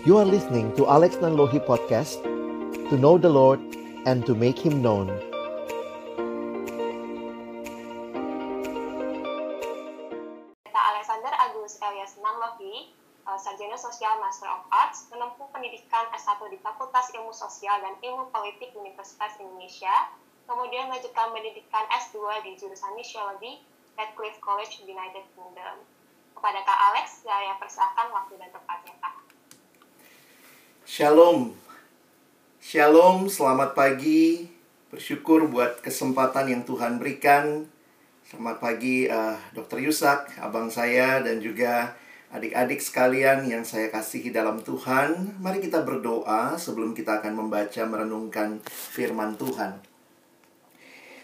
You are listening to Alex Nanlohi Podcast To know the Lord and to make Him known Kata Alexander Agus Elias Nanlohi, uh, Sarjana Sosial Master of Arts, menempuh pendidikan S1 di Fakultas Ilmu Sosial dan Ilmu Politik Universitas Indonesia, kemudian melanjutkan pendidikan S2 di jurusan Misiologi Radcliffe College United Kingdom. Kepada Kak Alex, saya persilahkan waktu dan tempatnya, Kak. Shalom. Shalom, selamat pagi. Bersyukur buat kesempatan yang Tuhan berikan. Selamat pagi uh, Dr. Yusak, abang saya dan juga adik-adik sekalian yang saya kasihi dalam Tuhan. Mari kita berdoa sebelum kita akan membaca merenungkan firman Tuhan.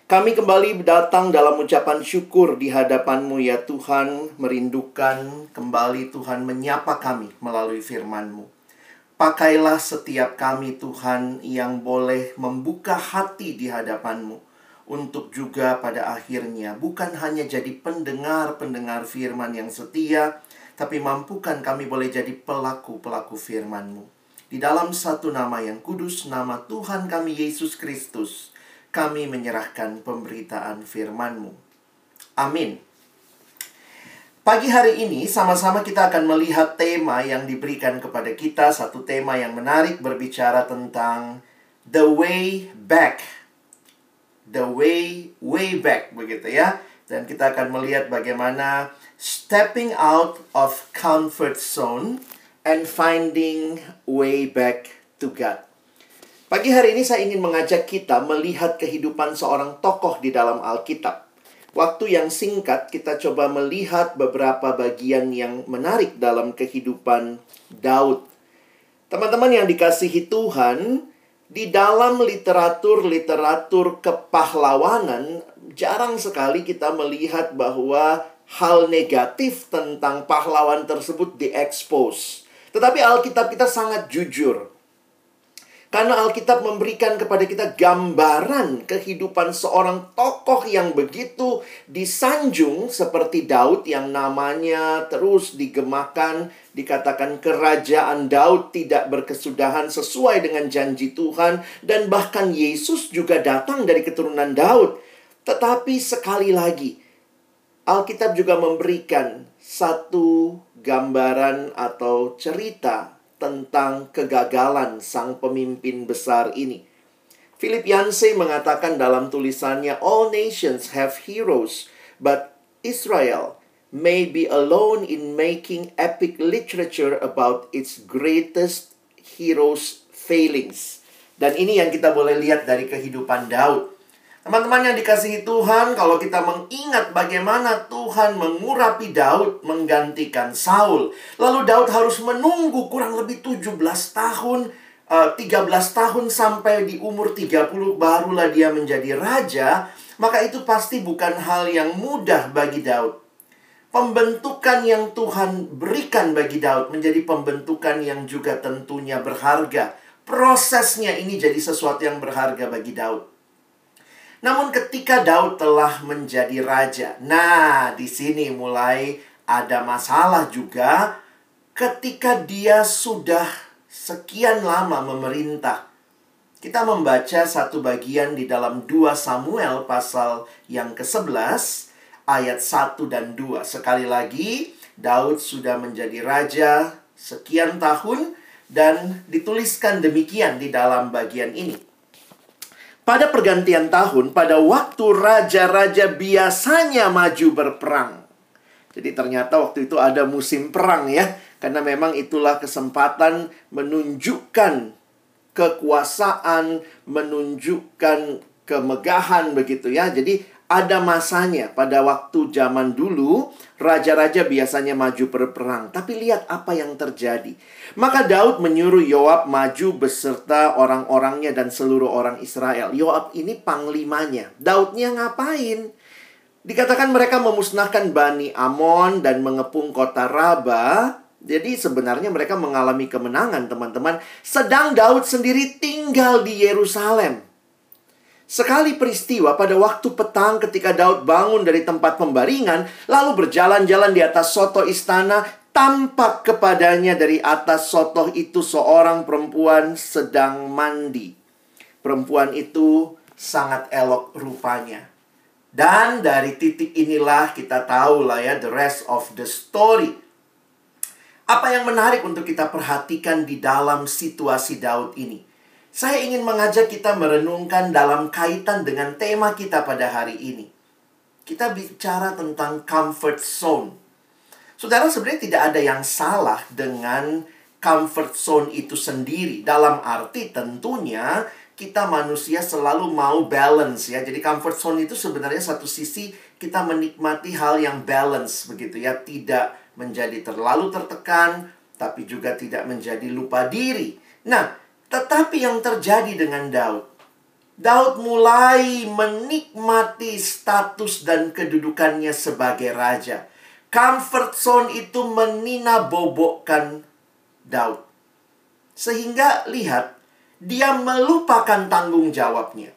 Kami kembali datang dalam ucapan syukur di hadapan-Mu ya Tuhan, merindukan kembali Tuhan menyapa kami melalui firman-Mu. Pakailah setiap kami Tuhan yang boleh membuka hati di hadapan-Mu untuk juga pada akhirnya bukan hanya jadi pendengar-pendengar firman yang setia, tapi mampukan kami boleh jadi pelaku-pelaku firman-Mu. Di dalam satu nama yang kudus, nama Tuhan kami Yesus Kristus, kami menyerahkan pemberitaan firman-Mu. Amin. Pagi hari ini sama-sama kita akan melihat tema yang diberikan kepada kita, satu tema yang menarik berbicara tentang the way back. The way way back begitu ya. Dan kita akan melihat bagaimana stepping out of comfort zone and finding way back to God. Pagi hari ini saya ingin mengajak kita melihat kehidupan seorang tokoh di dalam Alkitab. Waktu yang singkat kita coba melihat beberapa bagian yang menarik dalam kehidupan Daud. Teman-teman yang dikasihi Tuhan, di dalam literatur-literatur kepahlawanan jarang sekali kita melihat bahwa hal negatif tentang pahlawan tersebut diekspos. Tetapi Alkitab kita sangat jujur karena Alkitab memberikan kepada kita gambaran kehidupan seorang tokoh yang begitu disanjung seperti Daud yang namanya terus digemakan, dikatakan kerajaan Daud tidak berkesudahan sesuai dengan janji Tuhan dan bahkan Yesus juga datang dari keturunan Daud. Tetapi sekali lagi Alkitab juga memberikan satu gambaran atau cerita tentang kegagalan sang pemimpin besar ini. Philip Yancey mengatakan dalam tulisannya, All nations have heroes, but Israel may be alone in making epic literature about its greatest heroes' failings. Dan ini yang kita boleh lihat dari kehidupan Daud. Teman-teman yang dikasihi Tuhan, kalau kita mengingat bagaimana Tuhan mengurapi Daud menggantikan Saul. Lalu Daud harus menunggu kurang lebih 17 tahun, uh, eh, 13 tahun sampai di umur 30 barulah dia menjadi raja. Maka itu pasti bukan hal yang mudah bagi Daud. Pembentukan yang Tuhan berikan bagi Daud menjadi pembentukan yang juga tentunya berharga. Prosesnya ini jadi sesuatu yang berharga bagi Daud. Namun ketika Daud telah menjadi raja, nah di sini mulai ada masalah juga ketika dia sudah sekian lama memerintah. Kita membaca satu bagian di dalam 2 Samuel pasal yang ke-11 ayat 1 dan 2. Sekali lagi, Daud sudah menjadi raja sekian tahun dan dituliskan demikian di dalam bagian ini. Pada pergantian tahun, pada waktu raja-raja biasanya maju berperang. Jadi ternyata waktu itu ada musim perang ya. Karena memang itulah kesempatan menunjukkan kekuasaan, menunjukkan kemegahan begitu ya. Jadi ada masanya pada waktu zaman dulu raja-raja biasanya maju berperang. Tapi lihat apa yang terjadi. Maka Daud menyuruh Yoab maju beserta orang-orangnya dan seluruh orang Israel. Yoab ini panglimanya. Daudnya ngapain? Dikatakan mereka memusnahkan Bani Amon dan mengepung kota Raba. Jadi sebenarnya mereka mengalami kemenangan teman-teman. Sedang Daud sendiri tinggal di Yerusalem. Sekali peristiwa pada waktu petang ketika Daud bangun dari tempat pembaringan, lalu berjalan-jalan di atas soto istana, tampak kepadanya dari atas sotoh itu seorang perempuan sedang mandi. Perempuan itu sangat elok rupanya. Dan dari titik inilah kita tahu lah ya the rest of the story. Apa yang menarik untuk kita perhatikan di dalam situasi Daud ini? Saya ingin mengajak kita merenungkan dalam kaitan dengan tema kita pada hari ini. Kita bicara tentang comfort zone. Saudara, sebenarnya tidak ada yang salah dengan comfort zone itu sendiri. Dalam arti tentunya kita manusia selalu mau balance ya. Jadi comfort zone itu sebenarnya satu sisi kita menikmati hal yang balance begitu ya, tidak menjadi terlalu tertekan tapi juga tidak menjadi lupa diri. Nah, tetapi yang terjadi dengan Daud Daud mulai menikmati status dan kedudukannya sebagai raja. Comfort zone itu menina bobokkan Daud. Sehingga lihat dia melupakan tanggung jawabnya.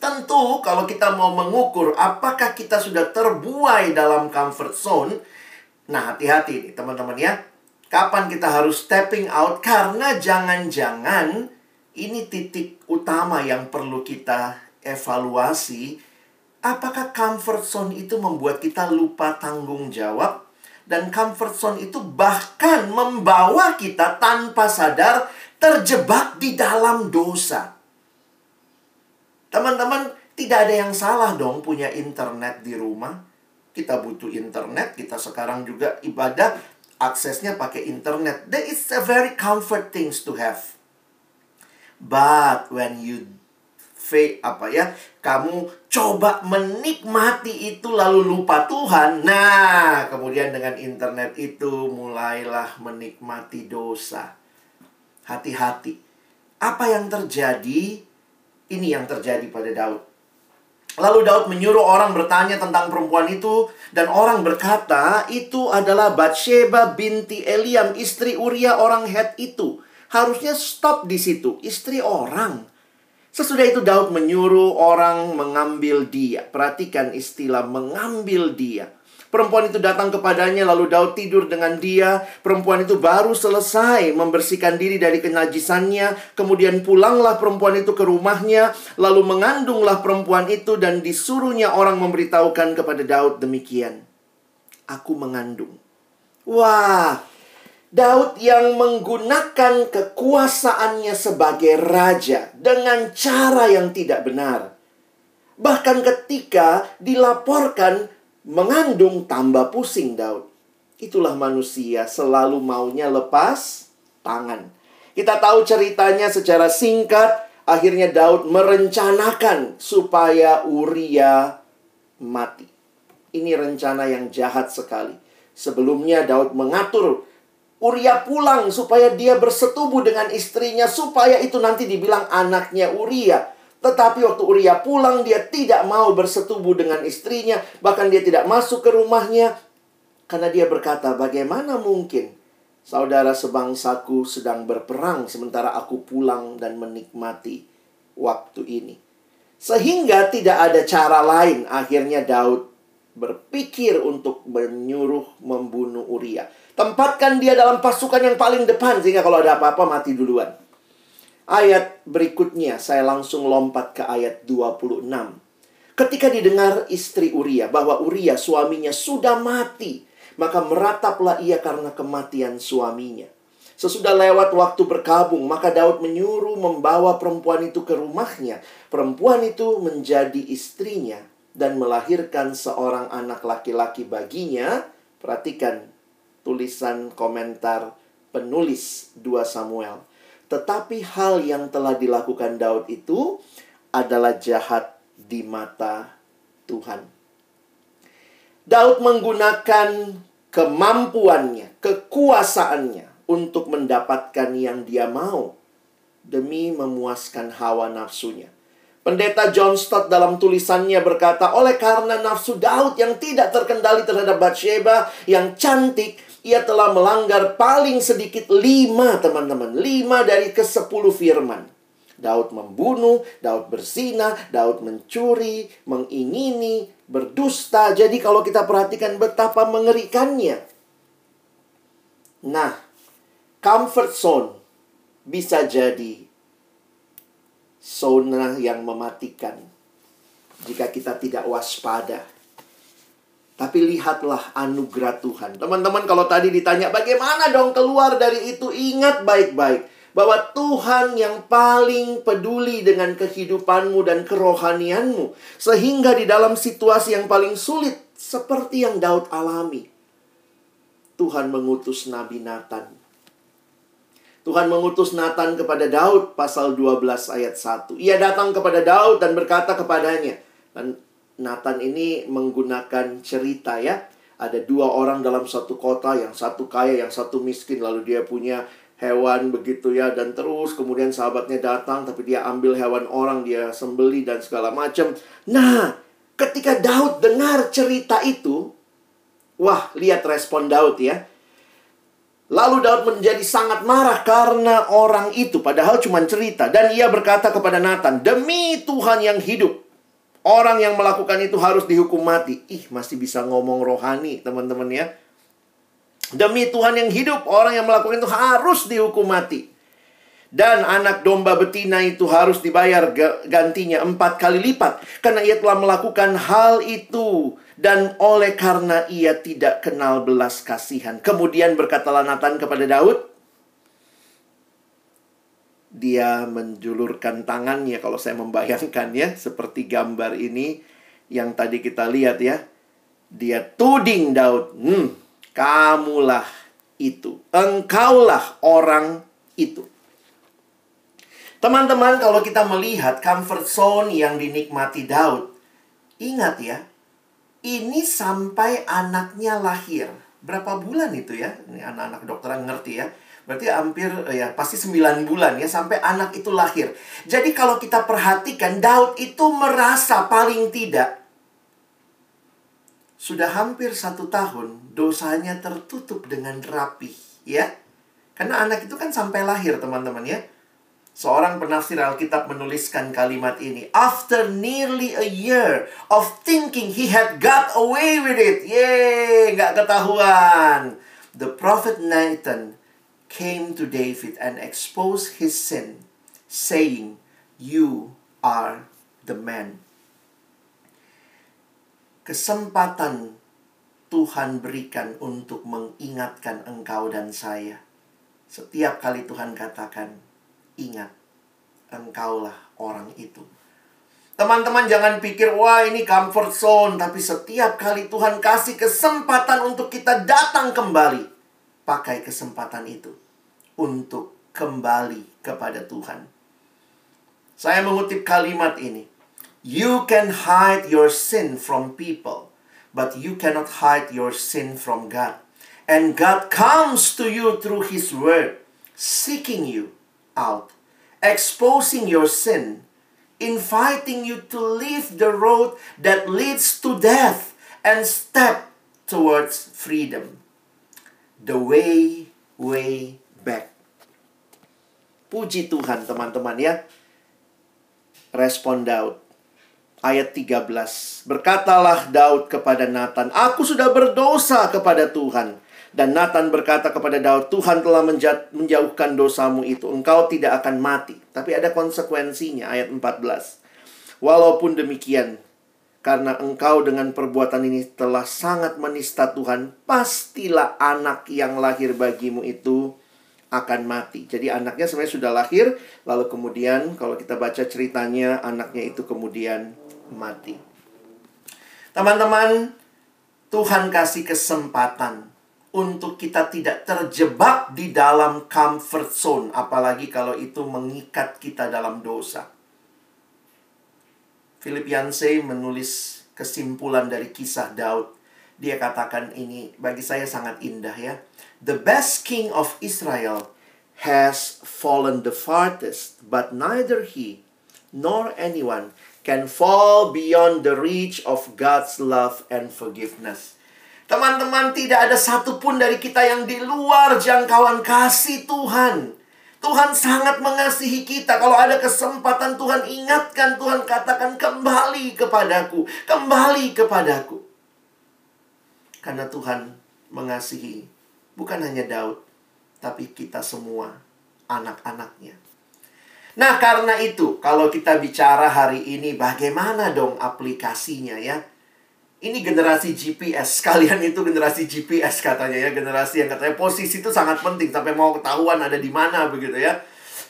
Tentu kalau kita mau mengukur apakah kita sudah terbuai dalam comfort zone, nah hati-hati nih teman-teman ya. Kapan kita harus stepping out karena jangan-jangan ini titik utama yang perlu kita evaluasi. Apakah comfort zone itu membuat kita lupa tanggung jawab? Dan comfort zone itu bahkan membawa kita tanpa sadar terjebak di dalam dosa. Teman-teman, tidak ada yang salah dong punya internet di rumah. Kita butuh internet, kita sekarang juga ibadah aksesnya pakai internet. That is a very comfort things to have. But when you apa ya, kamu coba menikmati itu lalu lupa Tuhan. Nah, kemudian dengan internet itu mulailah menikmati dosa. Hati-hati. Apa yang terjadi? Ini yang terjadi pada Daud. Lalu Daud menyuruh orang bertanya tentang perempuan itu dan orang berkata itu adalah Bathsheba binti Eliam istri Uria orang Het itu. Harusnya stop di situ, istri orang. Sesudah itu Daud menyuruh orang mengambil dia. Perhatikan istilah mengambil dia. Perempuan itu datang kepadanya, lalu Daud tidur dengan dia. Perempuan itu baru selesai membersihkan diri dari kenajisannya. Kemudian pulanglah perempuan itu ke rumahnya, lalu mengandunglah perempuan itu, dan disuruhnya orang memberitahukan kepada Daud demikian: "Aku mengandung." Wah, Daud yang menggunakan kekuasaannya sebagai raja dengan cara yang tidak benar. Bahkan ketika dilaporkan mengandung tambah pusing Daud. Itulah manusia selalu maunya lepas tangan. Kita tahu ceritanya secara singkat. Akhirnya Daud merencanakan supaya Uria mati. Ini rencana yang jahat sekali. Sebelumnya Daud mengatur Uria pulang supaya dia bersetubuh dengan istrinya supaya itu nanti dibilang anaknya Uria. Tetapi waktu Uria pulang, dia tidak mau bersetubuh dengan istrinya. Bahkan dia tidak masuk ke rumahnya. Karena dia berkata, bagaimana mungkin saudara sebangsaku sedang berperang sementara aku pulang dan menikmati waktu ini. Sehingga tidak ada cara lain. Akhirnya Daud berpikir untuk menyuruh membunuh Uria. Tempatkan dia dalam pasukan yang paling depan sehingga kalau ada apa-apa mati duluan. Ayat berikutnya saya langsung lompat ke ayat 26. Ketika didengar istri Uria bahwa Uria suaminya sudah mati, maka merataplah ia karena kematian suaminya. Sesudah lewat waktu berkabung, maka Daud menyuruh membawa perempuan itu ke rumahnya. Perempuan itu menjadi istrinya dan melahirkan seorang anak laki-laki baginya. Perhatikan tulisan komentar penulis 2 Samuel. Tetapi hal yang telah dilakukan Daud itu adalah jahat di mata Tuhan. Daud menggunakan kemampuannya, kekuasaannya untuk mendapatkan yang dia mau demi memuaskan hawa nafsunya. Pendeta John Stott dalam tulisannya berkata, oleh karena nafsu Daud yang tidak terkendali terhadap Bathsheba yang cantik, ia telah melanggar paling sedikit lima teman-teman. Lima dari ke sepuluh firman. Daud membunuh, Daud bersina, Daud mencuri, mengingini, berdusta. Jadi kalau kita perhatikan betapa mengerikannya. Nah, comfort zone bisa jadi zona yang mematikan jika kita tidak waspada. Tapi lihatlah anugerah Tuhan. Teman-teman kalau tadi ditanya bagaimana dong keluar dari itu, ingat baik-baik bahwa Tuhan yang paling peduli dengan kehidupanmu dan kerohanianmu sehingga di dalam situasi yang paling sulit seperti yang Daud alami Tuhan mengutus Nabi Nathan Tuhan mengutus Nathan kepada Daud pasal 12 ayat 1. Ia datang kepada Daud dan berkata kepadanya. Dan Nathan ini menggunakan cerita ya. Ada dua orang dalam satu kota, yang satu kaya, yang satu miskin. Lalu dia punya hewan begitu ya. Dan terus kemudian sahabatnya datang, tapi dia ambil hewan orang, dia sembeli dan segala macam. Nah, ketika Daud dengar cerita itu, wah lihat respon Daud ya. Lalu Daud menjadi sangat marah karena orang itu, padahal cuma cerita. Dan ia berkata kepada Nathan, Demi Tuhan yang hidup, orang yang melakukan itu harus dihukum mati. Ih, masih bisa ngomong rohani, teman-teman ya. Demi Tuhan yang hidup, orang yang melakukan itu harus dihukum mati. Dan anak domba betina itu harus dibayar gantinya empat kali lipat. Karena ia telah melakukan hal itu dan oleh karena ia tidak kenal belas kasihan. Kemudian berkatalah Nathan kepada Daud, dia menjulurkan tangannya kalau saya membayangkannya seperti gambar ini yang tadi kita lihat ya. Dia tuding Daud, "Hmm, kamulah itu. Engkaulah orang itu." Teman-teman, kalau kita melihat comfort zone yang dinikmati Daud, ingat ya, ini sampai anaknya lahir. Berapa bulan itu ya? Ini anak-anak dokteran ngerti ya. Berarti hampir ya pasti 9 bulan ya sampai anak itu lahir. Jadi kalau kita perhatikan Daud itu merasa paling tidak sudah hampir satu tahun dosanya tertutup dengan rapi ya. Karena anak itu kan sampai lahir teman-teman ya. Seorang penafsir Alkitab menuliskan kalimat ini. After nearly a year of thinking he had got away with it. Yeay, nggak ketahuan. The prophet Nathan came to David and exposed his sin, saying, You are the man. Kesempatan Tuhan berikan untuk mengingatkan engkau dan saya. Setiap kali Tuhan katakan, ingat, engkaulah orang itu. Teman-teman jangan pikir, wah ini comfort zone. Tapi setiap kali Tuhan kasih kesempatan untuk kita datang kembali. Pakai kesempatan itu. Untuk kembali kepada Tuhan. Saya mengutip kalimat ini. You can hide your sin from people. But you cannot hide your sin from God. And God comes to you through His Word. Seeking you out, exposing your sin, inviting you to leave the road that leads to death and step towards freedom. The way, way back. Puji Tuhan teman-teman ya. Respon Daud. Ayat 13. Berkatalah Daud kepada Nathan, Aku sudah berdosa kepada Tuhan dan Nathan berkata kepada Daud, Tuhan telah menjauhkan dosamu itu. Engkau tidak akan mati. Tapi ada konsekuensinya, ayat 14. Walaupun demikian, karena engkau dengan perbuatan ini telah sangat menista Tuhan, pastilah anak yang lahir bagimu itu akan mati. Jadi anaknya sebenarnya sudah lahir, lalu kemudian kalau kita baca ceritanya, anaknya itu kemudian mati. Teman-teman, Tuhan kasih kesempatan untuk kita tidak terjebak di dalam comfort zone, apalagi kalau itu mengikat kita dalam dosa. Philip Yancey menulis kesimpulan dari kisah Daud. Dia katakan ini bagi saya sangat indah ya. The best king of Israel has fallen the farthest, but neither he nor anyone can fall beyond the reach of God's love and forgiveness. Teman-teman, tidak ada satupun dari kita yang di luar jangkauan kasih Tuhan. Tuhan sangat mengasihi kita. Kalau ada kesempatan Tuhan ingatkan, Tuhan katakan kembali kepadaku, kembali kepadaku. Karena Tuhan mengasihi bukan hanya Daud, tapi kita semua anak-anaknya. Nah, karena itu, kalau kita bicara hari ini, bagaimana dong aplikasinya ya? Ini generasi GPS, kalian itu generasi GPS katanya ya, generasi yang katanya posisi itu sangat penting sampai mau ketahuan ada di mana begitu ya.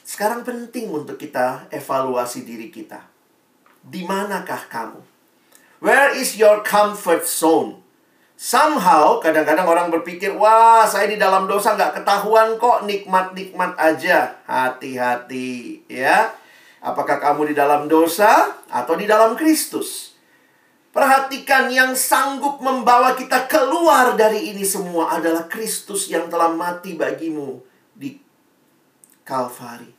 Sekarang penting untuk kita evaluasi diri kita. Di manakah kamu? Where is your comfort zone? Somehow, kadang-kadang orang berpikir, wah saya di dalam dosa nggak ketahuan kok, nikmat-nikmat aja. Hati-hati, ya. Apakah kamu di dalam dosa atau di dalam Kristus? Perhatikan yang sanggup membawa kita keluar dari ini semua adalah Kristus yang telah mati bagimu di Kalvari.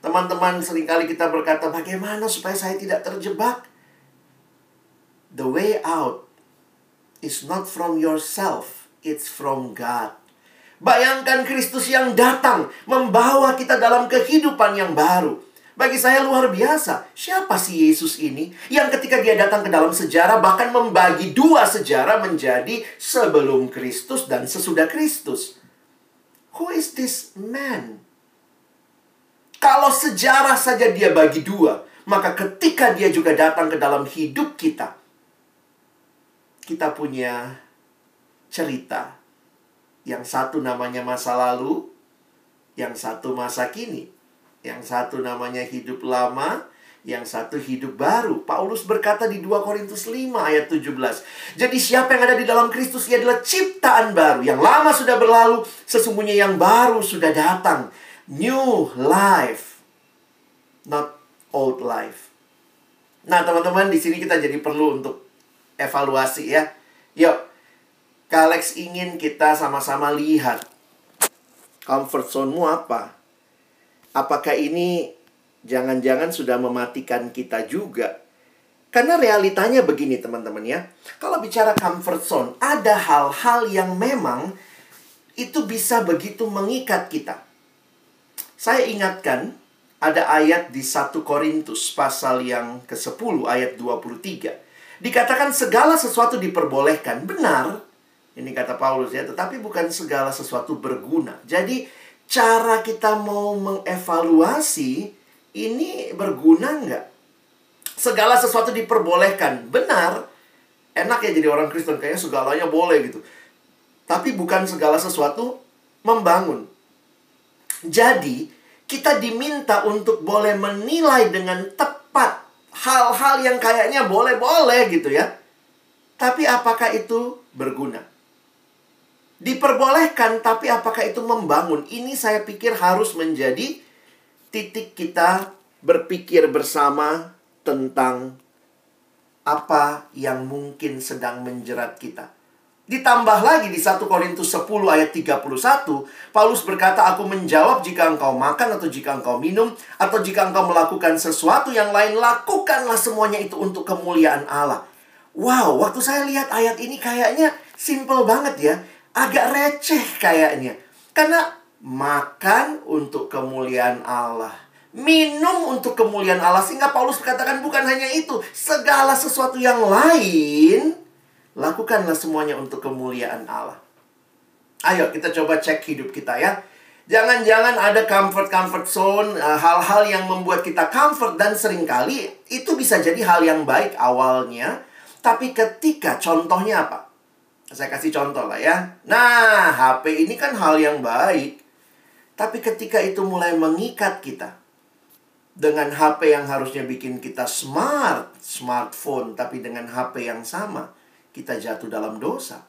Teman-teman, sering kali kita berkata, bagaimana supaya saya tidak terjebak? The way out is not from yourself, it's from God. Bayangkan Kristus yang datang membawa kita dalam kehidupan yang baru. Bagi saya luar biasa. Siapa sih Yesus ini? Yang ketika dia datang ke dalam sejarah bahkan membagi dua sejarah menjadi sebelum Kristus dan sesudah Kristus. Who is this man? Kalau sejarah saja dia bagi dua, maka ketika dia juga datang ke dalam hidup kita, kita punya cerita. Yang satu namanya masa lalu, yang satu masa kini, yang satu namanya hidup lama, yang satu hidup baru. Paulus berkata di 2 Korintus 5 ayat 17. Jadi siapa yang ada di dalam Kristus ia adalah ciptaan baru. Yang lama sudah berlalu, sesungguhnya yang baru sudah datang. New life. Not old life. Nah, teman-teman, di sini kita jadi perlu untuk evaluasi ya. Yuk, Kalex ingin kita sama-sama lihat comfort zone-mu apa. Apakah ini jangan-jangan sudah mematikan kita juga? Karena realitanya begini teman-teman ya. Kalau bicara comfort zone, ada hal-hal yang memang itu bisa begitu mengikat kita. Saya ingatkan ada ayat di 1 Korintus pasal yang ke-10 ayat 23. Dikatakan segala sesuatu diperbolehkan. Benar, ini kata Paulus ya, tetapi bukan segala sesuatu berguna. Jadi cara kita mau mengevaluasi ini berguna nggak? Segala sesuatu diperbolehkan. Benar. Enak ya jadi orang Kristen, kayaknya segalanya boleh gitu. Tapi bukan segala sesuatu membangun. Jadi, kita diminta untuk boleh menilai dengan tepat hal-hal yang kayaknya boleh-boleh gitu ya. Tapi apakah itu berguna? Diperbolehkan, tapi apakah itu membangun? Ini saya pikir harus menjadi titik kita berpikir bersama tentang apa yang mungkin sedang menjerat kita. Ditambah lagi di 1 Korintus 10 ayat 31, Paulus berkata, Aku menjawab jika engkau makan atau jika engkau minum, atau jika engkau melakukan sesuatu yang lain, lakukanlah semuanya itu untuk kemuliaan Allah. Wow, waktu saya lihat ayat ini kayaknya simple banget ya agak receh kayaknya. Karena makan untuk kemuliaan Allah. Minum untuk kemuliaan Allah. Sehingga Paulus katakan bukan hanya itu. Segala sesuatu yang lain. Lakukanlah semuanya untuk kemuliaan Allah. Ayo kita coba cek hidup kita ya. Jangan-jangan ada comfort-comfort zone, eh, hal-hal yang membuat kita comfort dan sering kali itu bisa jadi hal yang baik awalnya, tapi ketika contohnya apa? Saya kasih contoh lah ya. Nah, HP ini kan hal yang baik. Tapi ketika itu mulai mengikat kita dengan HP yang harusnya bikin kita smart, smartphone, tapi dengan HP yang sama, kita jatuh dalam dosa.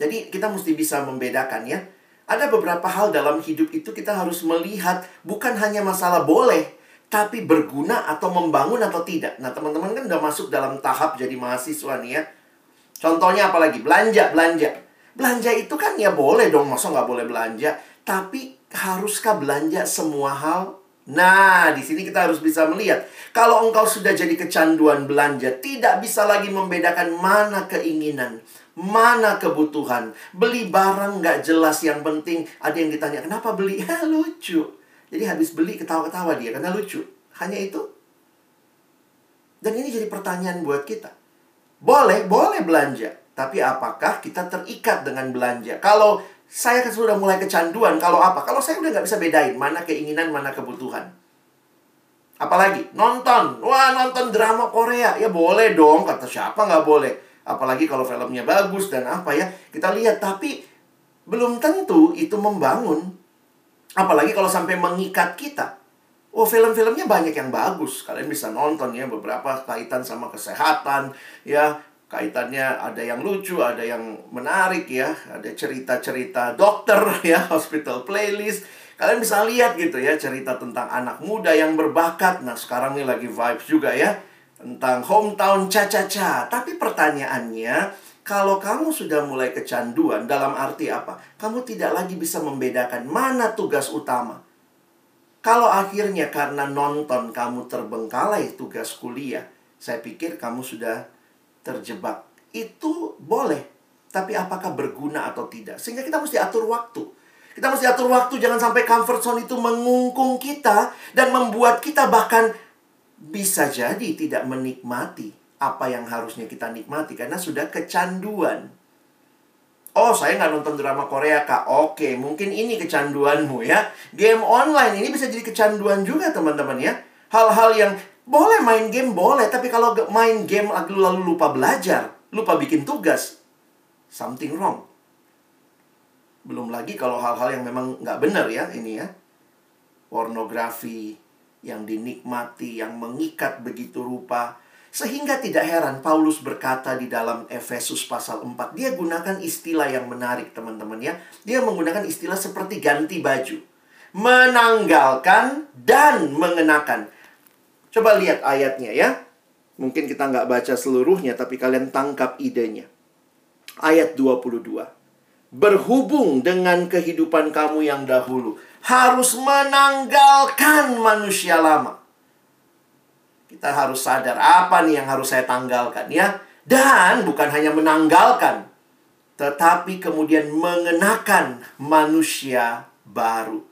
Jadi kita mesti bisa membedakan ya. Ada beberapa hal dalam hidup itu kita harus melihat bukan hanya masalah boleh, tapi berguna atau membangun atau tidak. Nah, teman-teman kan udah masuk dalam tahap jadi mahasiswa nih ya. Contohnya apalagi? Belanja, belanja. Belanja itu kan ya boleh dong, masa nggak boleh belanja. Tapi haruskah belanja semua hal? Nah, di sini kita harus bisa melihat. Kalau engkau sudah jadi kecanduan belanja, tidak bisa lagi membedakan mana keinginan, mana kebutuhan. Beli barang nggak jelas yang penting. Ada yang ditanya, kenapa beli? Ya, lucu. Jadi habis beli ketawa-ketawa dia, karena lucu. Hanya itu. Dan ini jadi pertanyaan buat kita. Boleh, boleh belanja. Tapi apakah kita terikat dengan belanja? Kalau saya kan sudah mulai kecanduan. Kalau apa? Kalau saya udah nggak bisa bedain mana keinginan, mana kebutuhan. Apalagi nonton, wah nonton drama Korea, ya boleh dong. Kata siapa nggak boleh? Apalagi kalau filmnya bagus dan apa ya kita lihat. Tapi belum tentu itu membangun. Apalagi kalau sampai mengikat kita. Oh film-filmnya banyak yang bagus Kalian bisa nonton ya beberapa kaitan sama kesehatan Ya kaitannya ada yang lucu, ada yang menarik ya, ada cerita-cerita dokter ya, hospital playlist. Kalian bisa lihat gitu ya cerita tentang anak muda yang berbakat. Nah, sekarang ini lagi vibes juga ya tentang hometown caca-caca. Tapi pertanyaannya, kalau kamu sudah mulai kecanduan dalam arti apa? Kamu tidak lagi bisa membedakan mana tugas utama. Kalau akhirnya karena nonton kamu terbengkalai tugas kuliah, saya pikir kamu sudah terjebak. Itu boleh. Tapi apakah berguna atau tidak? Sehingga kita mesti atur waktu. Kita mesti atur waktu. Jangan sampai comfort zone itu mengungkung kita. Dan membuat kita bahkan bisa jadi tidak menikmati apa yang harusnya kita nikmati. Karena sudah kecanduan. Oh, saya nggak nonton drama Korea, Kak. Oke, mungkin ini kecanduanmu ya. Game online ini bisa jadi kecanduan juga, teman-teman ya. Hal-hal yang boleh main game, boleh. Tapi kalau main game lalu lupa belajar, lupa bikin tugas, something wrong. Belum lagi kalau hal-hal yang memang nggak benar ya ini ya. Pornografi yang dinikmati, yang mengikat begitu rupa. Sehingga tidak heran Paulus berkata di dalam Efesus pasal 4. Dia gunakan istilah yang menarik teman-teman ya. Dia menggunakan istilah seperti ganti baju. Menanggalkan dan mengenakan. Coba lihat ayatnya ya. Mungkin kita nggak baca seluruhnya, tapi kalian tangkap idenya. Ayat 22. Berhubung dengan kehidupan kamu yang dahulu. Harus menanggalkan manusia lama. Kita harus sadar apa nih yang harus saya tanggalkan ya. Dan bukan hanya menanggalkan. Tetapi kemudian mengenakan manusia baru.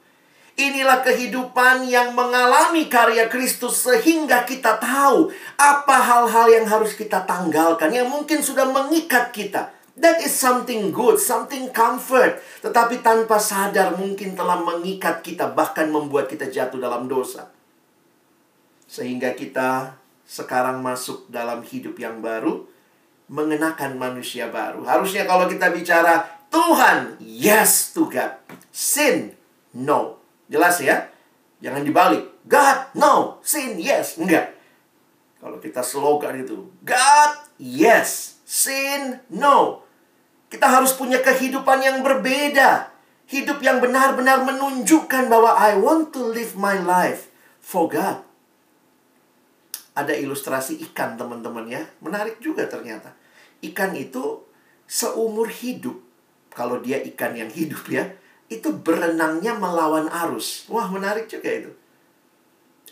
Inilah kehidupan yang mengalami karya Kristus sehingga kita tahu apa hal-hal yang harus kita tanggalkan yang mungkin sudah mengikat kita. That is something good, something comfort. Tetapi tanpa sadar mungkin telah mengikat kita bahkan membuat kita jatuh dalam dosa. Sehingga kita sekarang masuk dalam hidup yang baru mengenakan manusia baru. Harusnya kalau kita bicara Tuhan, yes to God. Sin, no. Jelas ya? Jangan dibalik. God, no. Sin, yes. Enggak. Kalau kita slogan itu, God, yes. Sin, no. Kita harus punya kehidupan yang berbeda. Hidup yang benar-benar menunjukkan bahwa I want to live my life for God. Ada ilustrasi ikan, teman-teman ya. Menarik juga ternyata. Ikan itu seumur hidup. Kalau dia ikan yang hidup ya itu berenangnya melawan arus. Wah, menarik juga itu.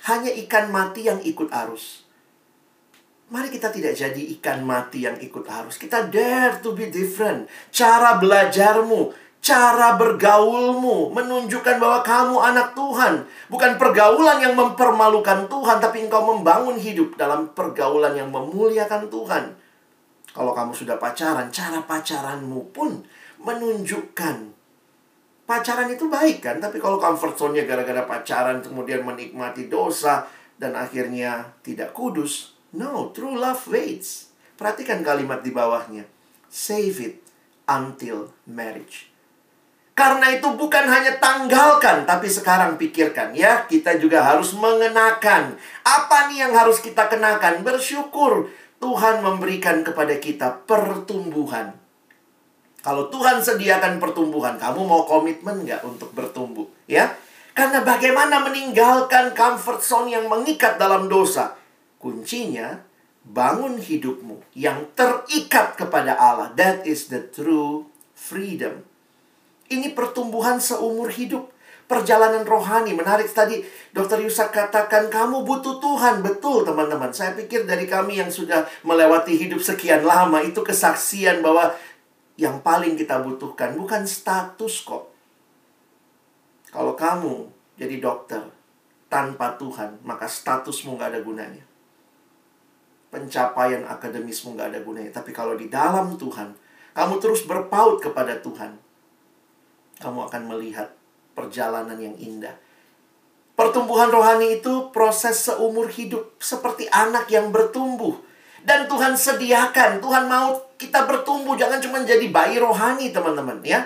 Hanya ikan mati yang ikut arus. Mari kita tidak jadi ikan mati yang ikut arus. Kita dare to be different. Cara belajarmu, cara bergaulmu menunjukkan bahwa kamu anak Tuhan. Bukan pergaulan yang mempermalukan Tuhan, tapi engkau membangun hidup dalam pergaulan yang memuliakan Tuhan. Kalau kamu sudah pacaran, cara pacaranmu pun menunjukkan pacaran itu baik kan tapi kalau comfort zone-nya gara-gara pacaran kemudian menikmati dosa dan akhirnya tidak kudus no true love waits. Perhatikan kalimat di bawahnya. Save it until marriage. Karena itu bukan hanya tanggalkan tapi sekarang pikirkan ya kita juga harus mengenakan. Apa nih yang harus kita kenakan? Bersyukur Tuhan memberikan kepada kita pertumbuhan kalau Tuhan sediakan pertumbuhan, kamu mau komitmen nggak untuk bertumbuh? Ya, karena bagaimana meninggalkan comfort zone yang mengikat dalam dosa? Kuncinya, bangun hidupmu yang terikat kepada Allah. That is the true freedom. Ini pertumbuhan seumur hidup. Perjalanan rohani. Menarik tadi Dokter Yusak katakan kamu butuh Tuhan. Betul teman-teman. Saya pikir dari kami yang sudah melewati hidup sekian lama. Itu kesaksian bahwa yang paling kita butuhkan bukan status kok. Kalau kamu jadi dokter tanpa Tuhan, maka statusmu nggak ada gunanya. Pencapaian akademismu nggak ada gunanya. Tapi kalau di dalam Tuhan, kamu terus berpaut kepada Tuhan. kamu akan melihat perjalanan yang indah. Pertumbuhan rohani itu proses seumur hidup seperti anak yang bertumbuh. Dan Tuhan sediakan, Tuhan mau kita bertumbuh, jangan cuma jadi bayi rohani teman-teman ya.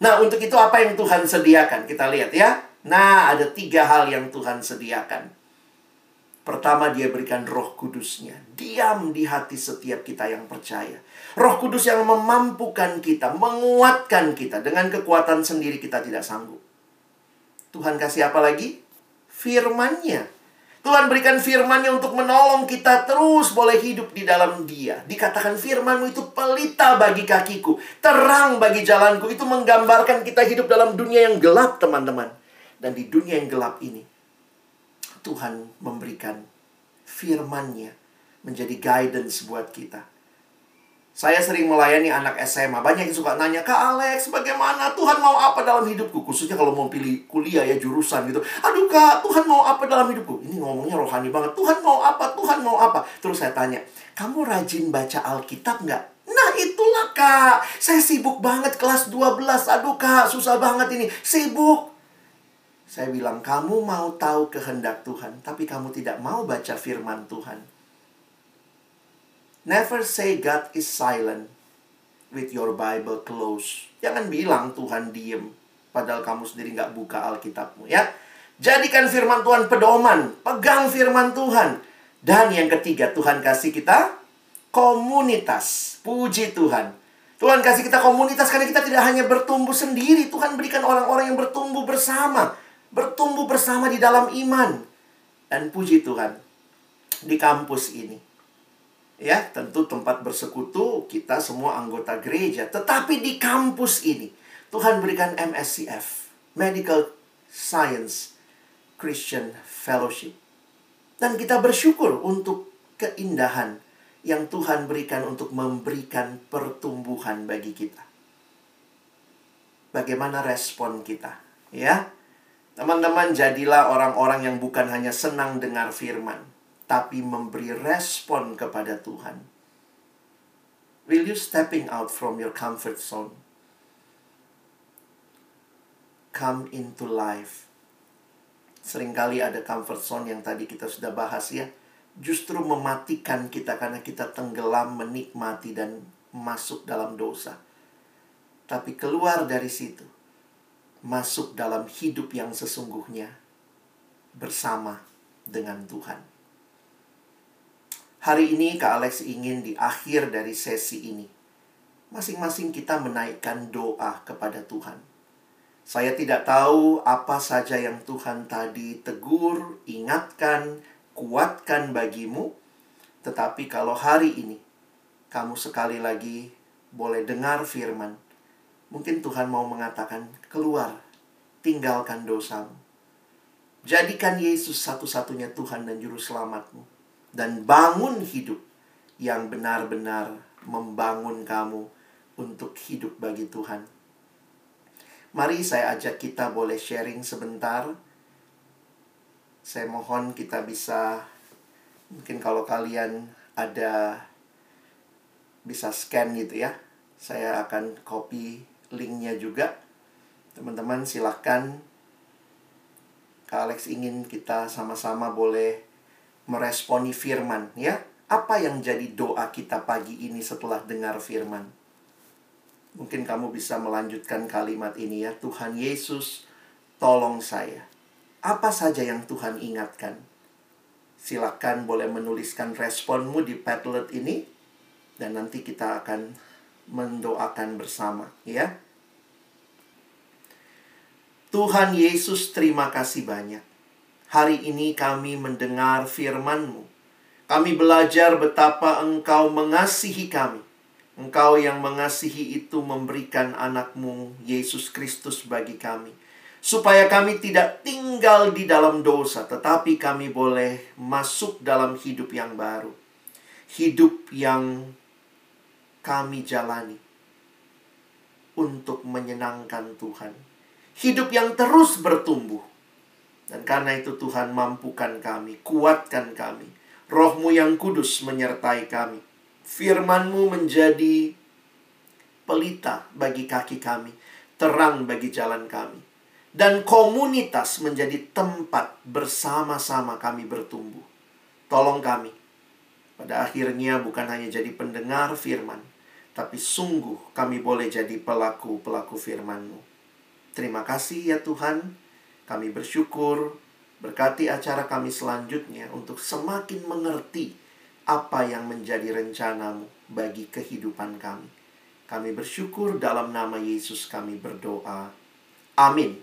Nah untuk itu apa yang Tuhan sediakan? Kita lihat ya. Nah ada tiga hal yang Tuhan sediakan. Pertama dia berikan roh kudusnya. Diam di hati setiap kita yang percaya. Roh kudus yang memampukan kita, menguatkan kita. Dengan kekuatan sendiri kita tidak sanggup. Tuhan kasih apa lagi? firmannya. Tuhan berikan firmannya untuk menolong kita terus boleh hidup di dalam dia. Dikatakan firmanmu itu pelita bagi kakiku. Terang bagi jalanku. Itu menggambarkan kita hidup dalam dunia yang gelap teman-teman. Dan di dunia yang gelap ini. Tuhan memberikan firmannya menjadi guidance buat kita. Saya sering melayani anak SMA. Banyak yang suka nanya, Kak Alex, bagaimana Tuhan mau apa dalam hidupku? Khususnya kalau mau pilih kuliah ya, jurusan gitu. Aduh Kak, Tuhan mau apa dalam hidupku? Ini ngomongnya rohani banget. Tuhan mau apa? Tuhan mau apa? Terus saya tanya, kamu rajin baca Alkitab nggak? Nah itulah kak, saya sibuk banget kelas 12. Aduh kak, susah banget ini. Sibuk. Saya bilang, kamu mau tahu kehendak Tuhan, tapi kamu tidak mau baca firman Tuhan. Never say God is silent with your Bible closed. Jangan bilang Tuhan diem, padahal kamu sendiri nggak buka Alkitabmu ya. Jadikan firman Tuhan pedoman, pegang firman Tuhan. Dan yang ketiga, Tuhan kasih kita komunitas. Puji Tuhan. Tuhan kasih kita komunitas karena kita tidak hanya bertumbuh sendiri. Tuhan berikan orang-orang yang bertumbuh bersama. Bertumbuh bersama di dalam iman. Dan puji Tuhan, di kampus ini ya tentu tempat bersekutu kita semua anggota gereja. Tetapi di kampus ini Tuhan berikan MSCF Medical Science Christian Fellowship. Dan kita bersyukur untuk keindahan yang Tuhan berikan untuk memberikan pertumbuhan bagi kita. Bagaimana respon kita? Ya teman-teman jadilah orang-orang yang bukan hanya senang dengar firman tapi memberi respon kepada Tuhan. Will you stepping out from your comfort zone? Come into life. Seringkali ada comfort zone yang tadi kita sudah bahas ya. Justru mematikan kita karena kita tenggelam menikmati dan masuk dalam dosa. Tapi keluar dari situ. Masuk dalam hidup yang sesungguhnya bersama dengan Tuhan. Hari ini Kak Alex ingin di akhir dari sesi ini masing-masing kita menaikkan doa kepada Tuhan. Saya tidak tahu apa saja yang Tuhan tadi tegur, ingatkan, kuatkan bagimu, tetapi kalau hari ini kamu sekali lagi boleh dengar firman, mungkin Tuhan mau mengatakan, "Keluar, tinggalkan dosamu." Jadikan Yesus satu-satunya Tuhan dan Juru Selamatmu dan bangun hidup yang benar-benar membangun kamu untuk hidup bagi Tuhan. Mari saya ajak kita boleh sharing sebentar. Saya mohon kita bisa mungkin kalau kalian ada bisa scan gitu ya. Saya akan copy linknya juga. Teman-teman silahkan Kak Alex ingin kita sama-sama boleh meresponi firman ya. Apa yang jadi doa kita pagi ini setelah dengar firman? Mungkin kamu bisa melanjutkan kalimat ini ya. Tuhan Yesus, tolong saya. Apa saja yang Tuhan ingatkan? Silakan boleh menuliskan responmu di Padlet ini dan nanti kita akan mendoakan bersama ya. Tuhan Yesus terima kasih banyak Hari ini kami mendengar firman-Mu. Kami belajar betapa Engkau mengasihi kami. Engkau yang mengasihi itu memberikan anakmu Yesus Kristus bagi kami. Supaya kami tidak tinggal di dalam dosa, tetapi kami boleh masuk dalam hidup yang baru. Hidup yang kami jalani untuk menyenangkan Tuhan. Hidup yang terus bertumbuh dan karena itu Tuhan mampukan kami, kuatkan kami. Rohmu yang kudus menyertai kami. Firmanmu menjadi pelita bagi kaki kami. terang bagi jalan kami. Dan komunitas menjadi tempat bersama-sama kami bertumbuh. Tolong kami. Pada akhirnya bukan hanya jadi pendengar firman, tapi sungguh kami boleh jadi pelaku-pelaku firman-Mu. Terima kasih ya Tuhan. Kami bersyukur berkati acara kami selanjutnya untuk semakin mengerti apa yang menjadi rencanamu bagi kehidupan kami. Kami bersyukur dalam nama Yesus kami berdoa. Amin.